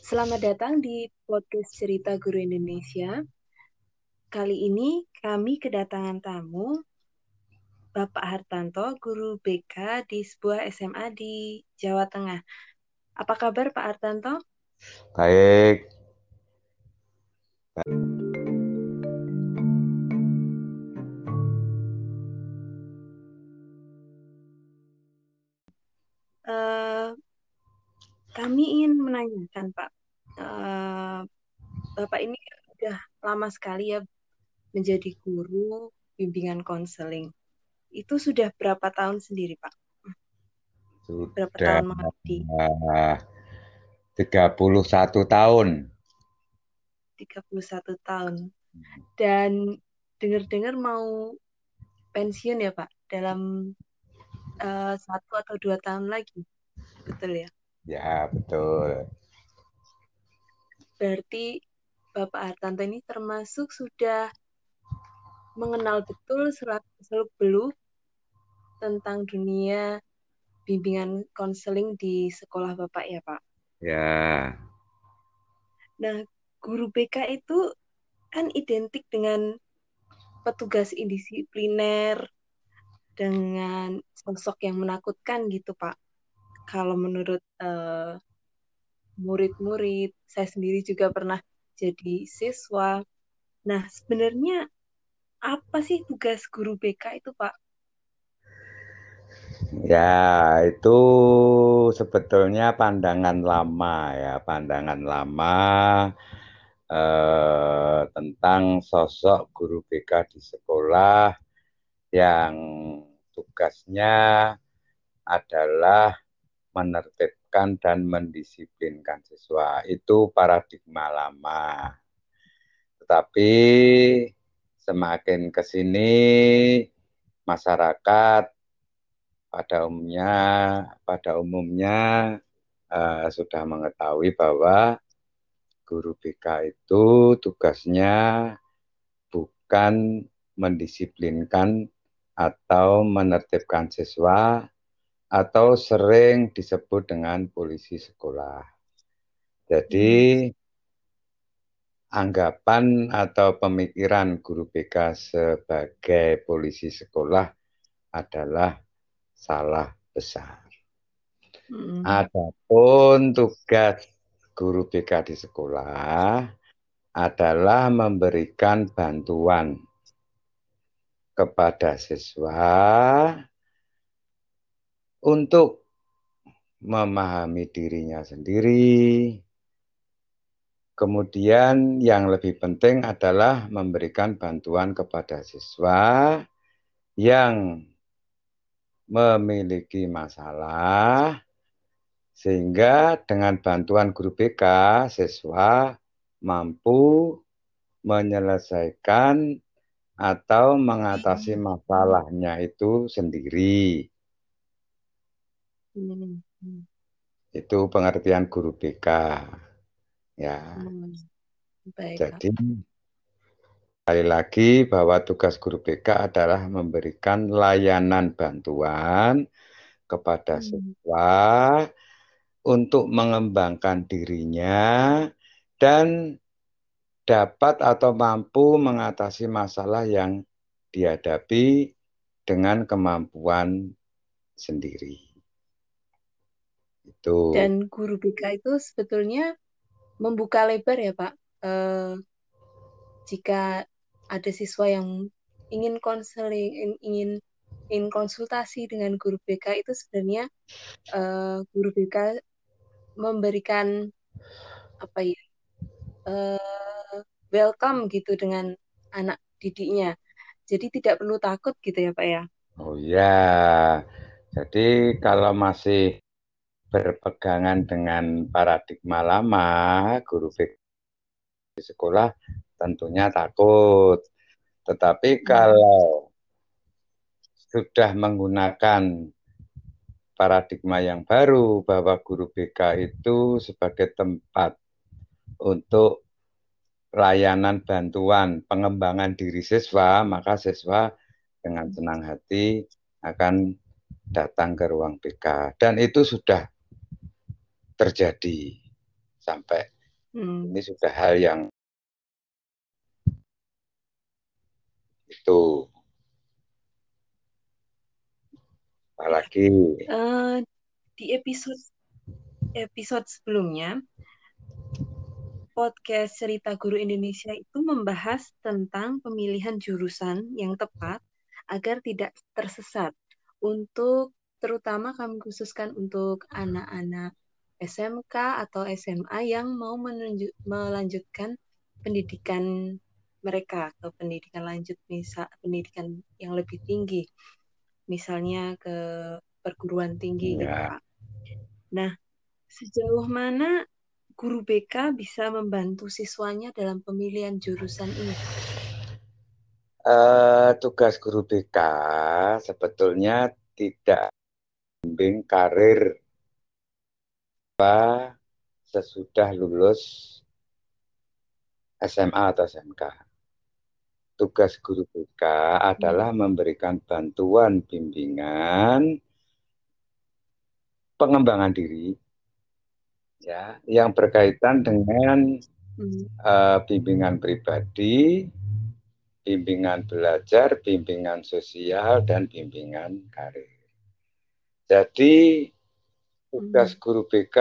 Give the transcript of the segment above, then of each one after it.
Selamat datang di podcast Cerita Guru Indonesia. Kali ini kami kedatangan tamu Bapak Hartanto, guru BK di sebuah SMA di Jawa Tengah. Apa kabar Pak Hartanto? Baik. Menanyakan Pak, uh, Bapak ini sudah lama sekali ya menjadi guru bimbingan konseling. Itu sudah berapa tahun sendiri Pak? Sudah berapa tahun mengabdi? 31 tahun. 31 tahun. Dan dengar-dengar mau pensiun ya Pak dalam uh, satu atau dua tahun lagi, betul ya? Ya betul. Berarti Bapak Hartanto ini termasuk sudah mengenal betul seluk beluk tentang dunia bimbingan konseling di sekolah Bapak ya Pak? Ya. Nah, guru BK itu kan identik dengan petugas indisipliner, dengan sosok yang menakutkan gitu Pak. Kalau menurut eh, murid-murid, saya sendiri juga pernah jadi siswa. Nah, sebenarnya apa sih tugas guru BK itu Pak? Ya, itu sebetulnya pandangan lama ya, pandangan lama eh, tentang sosok guru BK di sekolah yang tugasnya adalah menertibkan dan mendisiplinkan siswa. Itu paradigma lama. Tetapi semakin ke sini masyarakat pada umumnya pada umumnya uh, sudah mengetahui bahwa guru BK itu tugasnya bukan mendisiplinkan atau menertibkan siswa atau sering disebut dengan polisi sekolah. Jadi anggapan atau pemikiran guru BK sebagai polisi sekolah adalah salah besar. Hmm. Adapun tugas guru BK di sekolah adalah memberikan bantuan kepada siswa untuk memahami dirinya sendiri. Kemudian yang lebih penting adalah memberikan bantuan kepada siswa yang memiliki masalah sehingga dengan bantuan guru BK siswa mampu menyelesaikan atau mengatasi masalahnya itu sendiri. Hmm. Itu pengertian guru BK. Ya. Hmm. Baik. Jadi sekali lagi bahwa tugas guru BK adalah memberikan layanan bantuan kepada hmm. siswa untuk mengembangkan dirinya dan dapat atau mampu mengatasi masalah yang dihadapi dengan kemampuan sendiri. Itu. Dan guru BK itu sebetulnya membuka lebar ya Pak. Eh, jika ada siswa yang ingin konseling, ingin ingin konsultasi dengan guru BK itu sebenarnya uh, guru BK memberikan apa ya uh, welcome gitu dengan anak didiknya. Jadi tidak perlu takut gitu ya Pak ya. Oh ya. Jadi kalau masih berpegangan dengan paradigma lama, guru BK di sekolah tentunya takut. Tetapi hmm. kalau sudah menggunakan paradigma yang baru bahwa guru BK itu sebagai tempat untuk layanan bantuan pengembangan diri siswa, maka siswa dengan senang hati akan datang ke ruang BK. Dan itu sudah terjadi. sampai hmm. ini sudah hal yang itu apalagi uh, di episode episode sebelumnya podcast cerita guru Indonesia itu membahas tentang pemilihan jurusan yang tepat agar tidak tersesat untuk terutama kami khususkan untuk anak-anak SMK atau SMA yang mau menunjuk, melanjutkan pendidikan mereka atau pendidikan lanjut misal pendidikan yang lebih tinggi misalnya ke perguruan tinggi gitu, ya. Pak. Nah, sejauh mana guru BK bisa membantu siswanya dalam pemilihan jurusan ini? Uh, tugas guru BK sebetulnya tidak membimbing karir apa sesudah lulus SMA atau SMK. Tugas guru BK adalah hmm. memberikan bantuan bimbingan pengembangan diri ya yang berkaitan dengan uh, bimbingan pribadi bimbingan belajar, bimbingan sosial, dan bimbingan karir. Jadi tugas hmm. guru BK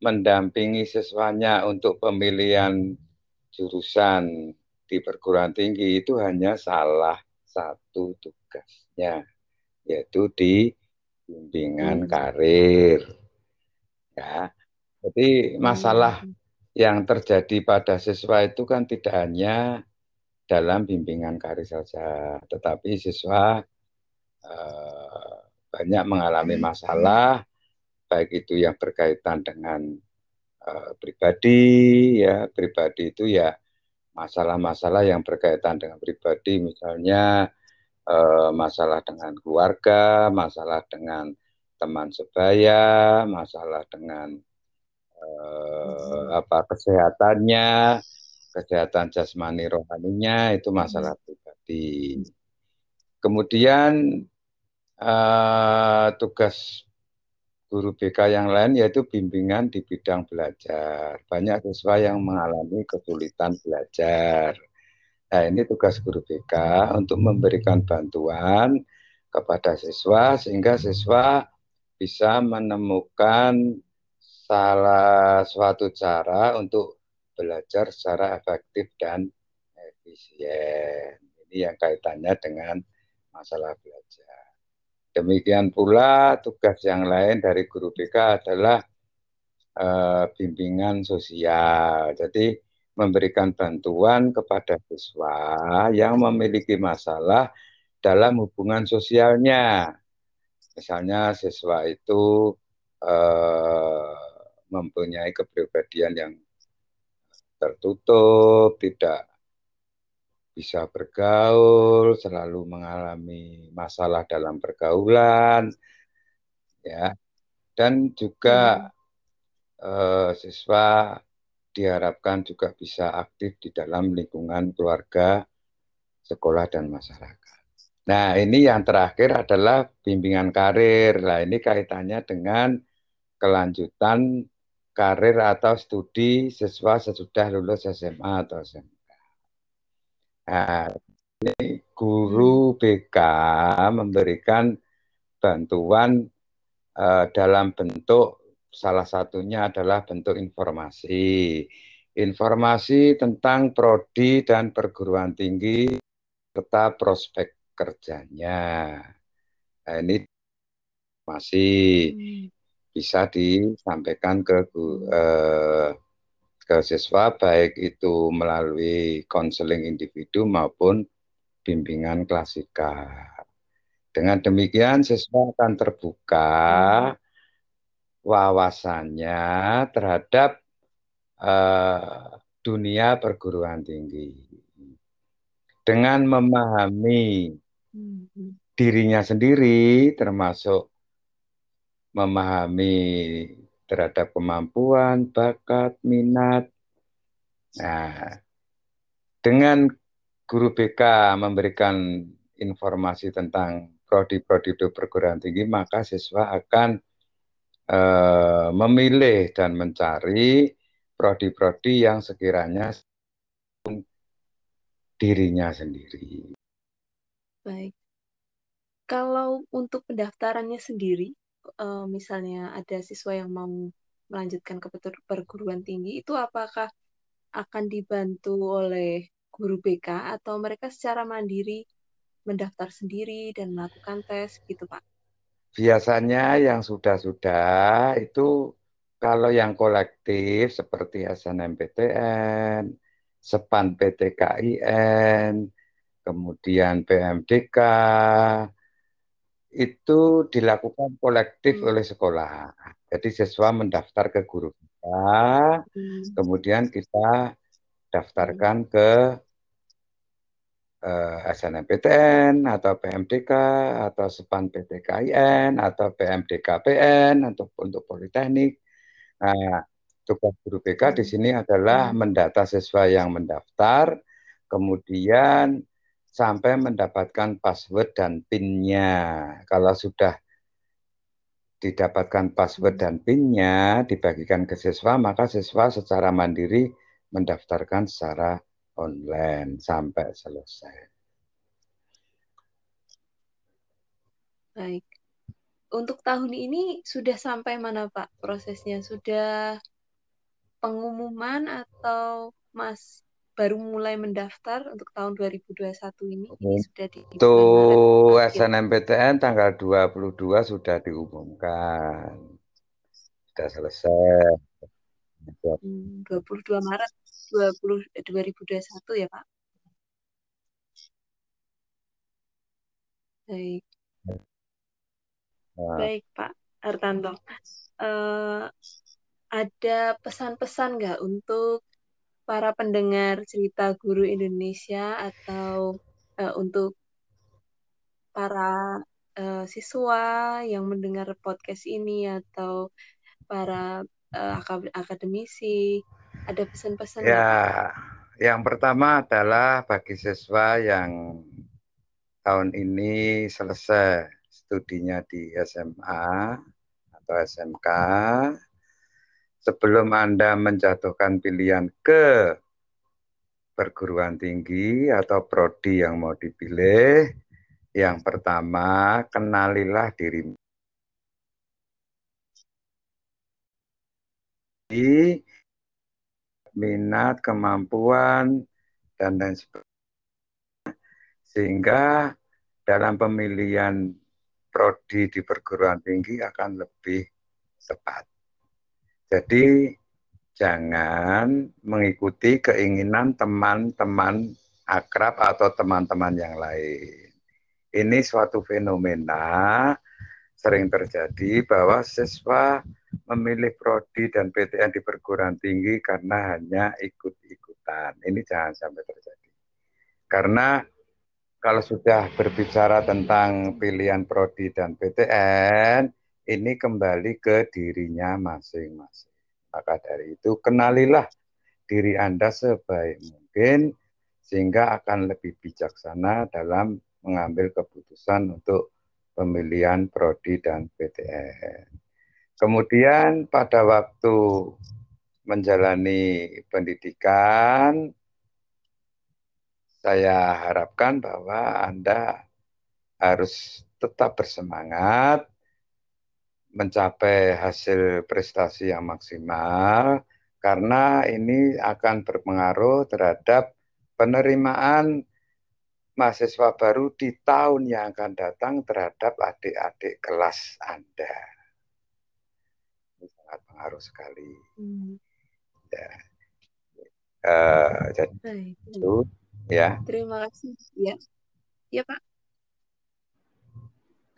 mendampingi siswanya untuk pemilihan jurusan di perguruan tinggi itu hanya salah satu tugasnya, yaitu di bimbingan hmm. karir. Ya, jadi masalah hmm. yang terjadi pada siswa itu kan tidak hanya dalam bimbingan karir saja, tetapi siswa eh, banyak mengalami masalah, baik itu yang berkaitan dengan eh, pribadi, ya. Pribadi itu ya masalah-masalah yang berkaitan dengan pribadi, misalnya eh, masalah dengan keluarga, masalah dengan teman sebaya, masalah dengan eh, apa kesehatannya, kesehatan jasmani rohaninya itu masalah pribadi. Kemudian uh, tugas guru BK yang lain yaitu bimbingan di bidang belajar. Banyak siswa yang mengalami kesulitan belajar. Nah, ini tugas guru BK untuk memberikan bantuan kepada siswa sehingga siswa bisa menemukan salah suatu cara untuk belajar secara efektif dan efisien. Ini yang kaitannya dengan masalah belajar. Demikian pula tugas yang lain dari guru BK adalah uh, bimbingan sosial. Jadi memberikan bantuan kepada siswa yang memiliki masalah dalam hubungan sosialnya. Misalnya siswa itu uh, mempunyai kepribadian yang tertutup, tidak bisa bergaul, selalu mengalami masalah dalam pergaulan, ya, dan juga hmm. eh, siswa diharapkan juga bisa aktif di dalam lingkungan keluarga, sekolah dan masyarakat. Nah, ini yang terakhir adalah bimbingan karir. Nah, ini kaitannya dengan kelanjutan karir atau studi siswa sesudah lulus SMA atau SMK. Nah, ini guru BK memberikan bantuan uh, dalam bentuk salah satunya adalah bentuk informasi. Informasi tentang prodi dan perguruan tinggi serta prospek kerjanya. Nah, ini masih hmm bisa disampaikan ke eh, ke siswa baik itu melalui konseling individu maupun bimbingan klasikal. Dengan demikian siswa akan terbuka wawasannya terhadap eh, dunia perguruan tinggi. Dengan memahami hmm. dirinya sendiri termasuk memahami terhadap kemampuan, bakat, minat. Nah, dengan guru BK memberikan informasi tentang prodi-prodi perguruan tinggi, maka siswa akan eh, memilih dan mencari prodi-prodi yang sekiranya dirinya sendiri. Baik. Kalau untuk pendaftarannya sendiri, uh, misalnya ada siswa yang mau melanjutkan ke perguruan tinggi, itu apakah akan dibantu oleh guru BK atau mereka secara mandiri mendaftar sendiri dan melakukan tes gitu Pak? Biasanya yang sudah-sudah itu kalau yang kolektif seperti SNMPTN, SEPAN PTKIN, kemudian PMDK, itu dilakukan kolektif hmm. oleh sekolah. Jadi siswa mendaftar ke guru kita, hmm. kemudian kita daftarkan hmm. ke eh, SNMPTN atau PMDK atau SEPAN PTKIN atau PMDKPN untuk untuk politeknik. Nah, tugas guru BK di hmm. sini adalah hmm. mendata siswa yang mendaftar, kemudian sampai mendapatkan password dan PIN-nya. Kalau sudah didapatkan password dan PIN-nya dibagikan ke siswa, maka siswa secara mandiri mendaftarkan secara online sampai selesai. Baik. Untuk tahun ini sudah sampai mana Pak prosesnya? Sudah pengumuman atau Mas baru mulai mendaftar untuk tahun 2021 ini? Ini sudah di Untuk SNMPTN tanggal 22 sudah diumumkan. Sudah selesai. Hmm, 22 Maret 20, 2021 ya Pak? Baik. Nah. Baik Pak Artanto. Uh, ada pesan-pesan nggak untuk para pendengar cerita guru Indonesia atau uh, untuk para uh, siswa yang mendengar podcast ini atau para uh, akademisi ada pesan-pesan ya yang pertama adalah bagi siswa yang tahun ini selesai studinya di SMA atau SMK sebelum Anda menjatuhkan pilihan ke perguruan tinggi atau prodi yang mau dipilih, yang pertama kenalilah dirimu. minat, kemampuan, dan lain sebagainya. Sehingga dalam pemilihan prodi di perguruan tinggi akan lebih tepat. Jadi jangan mengikuti keinginan teman-teman akrab atau teman-teman yang lain. Ini suatu fenomena sering terjadi bahwa siswa memilih prodi dan PTN di perguruan tinggi karena hanya ikut-ikutan. Ini jangan sampai terjadi. Karena kalau sudah berbicara tentang pilihan prodi dan PTN, ini kembali ke dirinya masing-masing. Maka dari itu kenalilah diri Anda sebaik mungkin sehingga akan lebih bijaksana dalam mengambil keputusan untuk pemilihan prodi dan PTN. Kemudian pada waktu menjalani pendidikan saya harapkan bahwa Anda harus tetap bersemangat mencapai hasil prestasi yang maksimal karena ini akan berpengaruh terhadap penerimaan mahasiswa baru di tahun yang akan datang terhadap adik-adik kelas Anda. Ini sangat pengaruh sekali. Hmm. Ya. Uh, jadi Baik. itu ya. Terima kasih. Ya, ya Pak.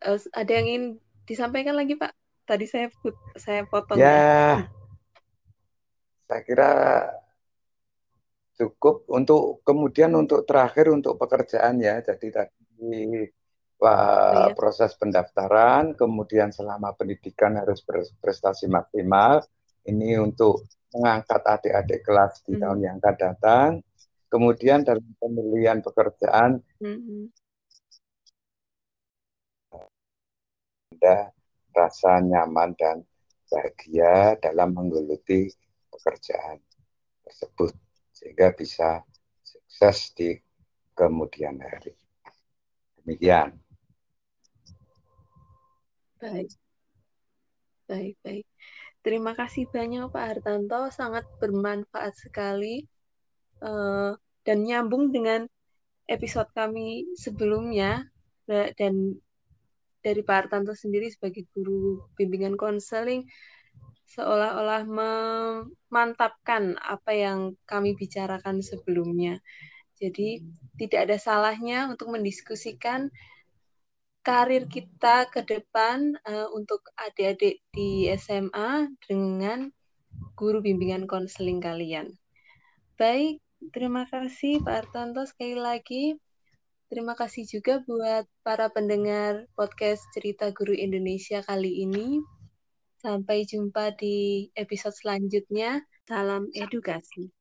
Uh, ada yang ingin disampaikan lagi Pak? Tadi saya put, saya potong. Ya, ya. saya kira cukup untuk kemudian untuk terakhir untuk pekerjaan ya. Jadi tadi wah, ya. proses pendaftaran, kemudian selama pendidikan harus berprestasi maksimal. Ini untuk mengangkat adik-adik kelas di hmm. tahun yang akan datang. Kemudian dalam pemilihan pekerjaan, hmm. ada rasa nyaman dan bahagia dalam menggeluti pekerjaan tersebut sehingga bisa sukses di kemudian hari. Demikian. Baik. Baik, baik. Terima kasih banyak Pak Hartanto, sangat bermanfaat sekali uh, dan nyambung dengan episode kami sebelumnya dan dari Pak Hartanto sendiri sebagai guru bimbingan konseling seolah-olah memantapkan apa yang kami bicarakan sebelumnya. Jadi tidak ada salahnya untuk mendiskusikan karir kita ke depan uh, untuk adik-adik di SMA dengan guru bimbingan konseling kalian. Baik, terima kasih Pak Artanto sekali lagi. Terima kasih juga buat para pendengar podcast Cerita Guru Indonesia kali ini. Sampai jumpa di episode selanjutnya. Salam edukasi.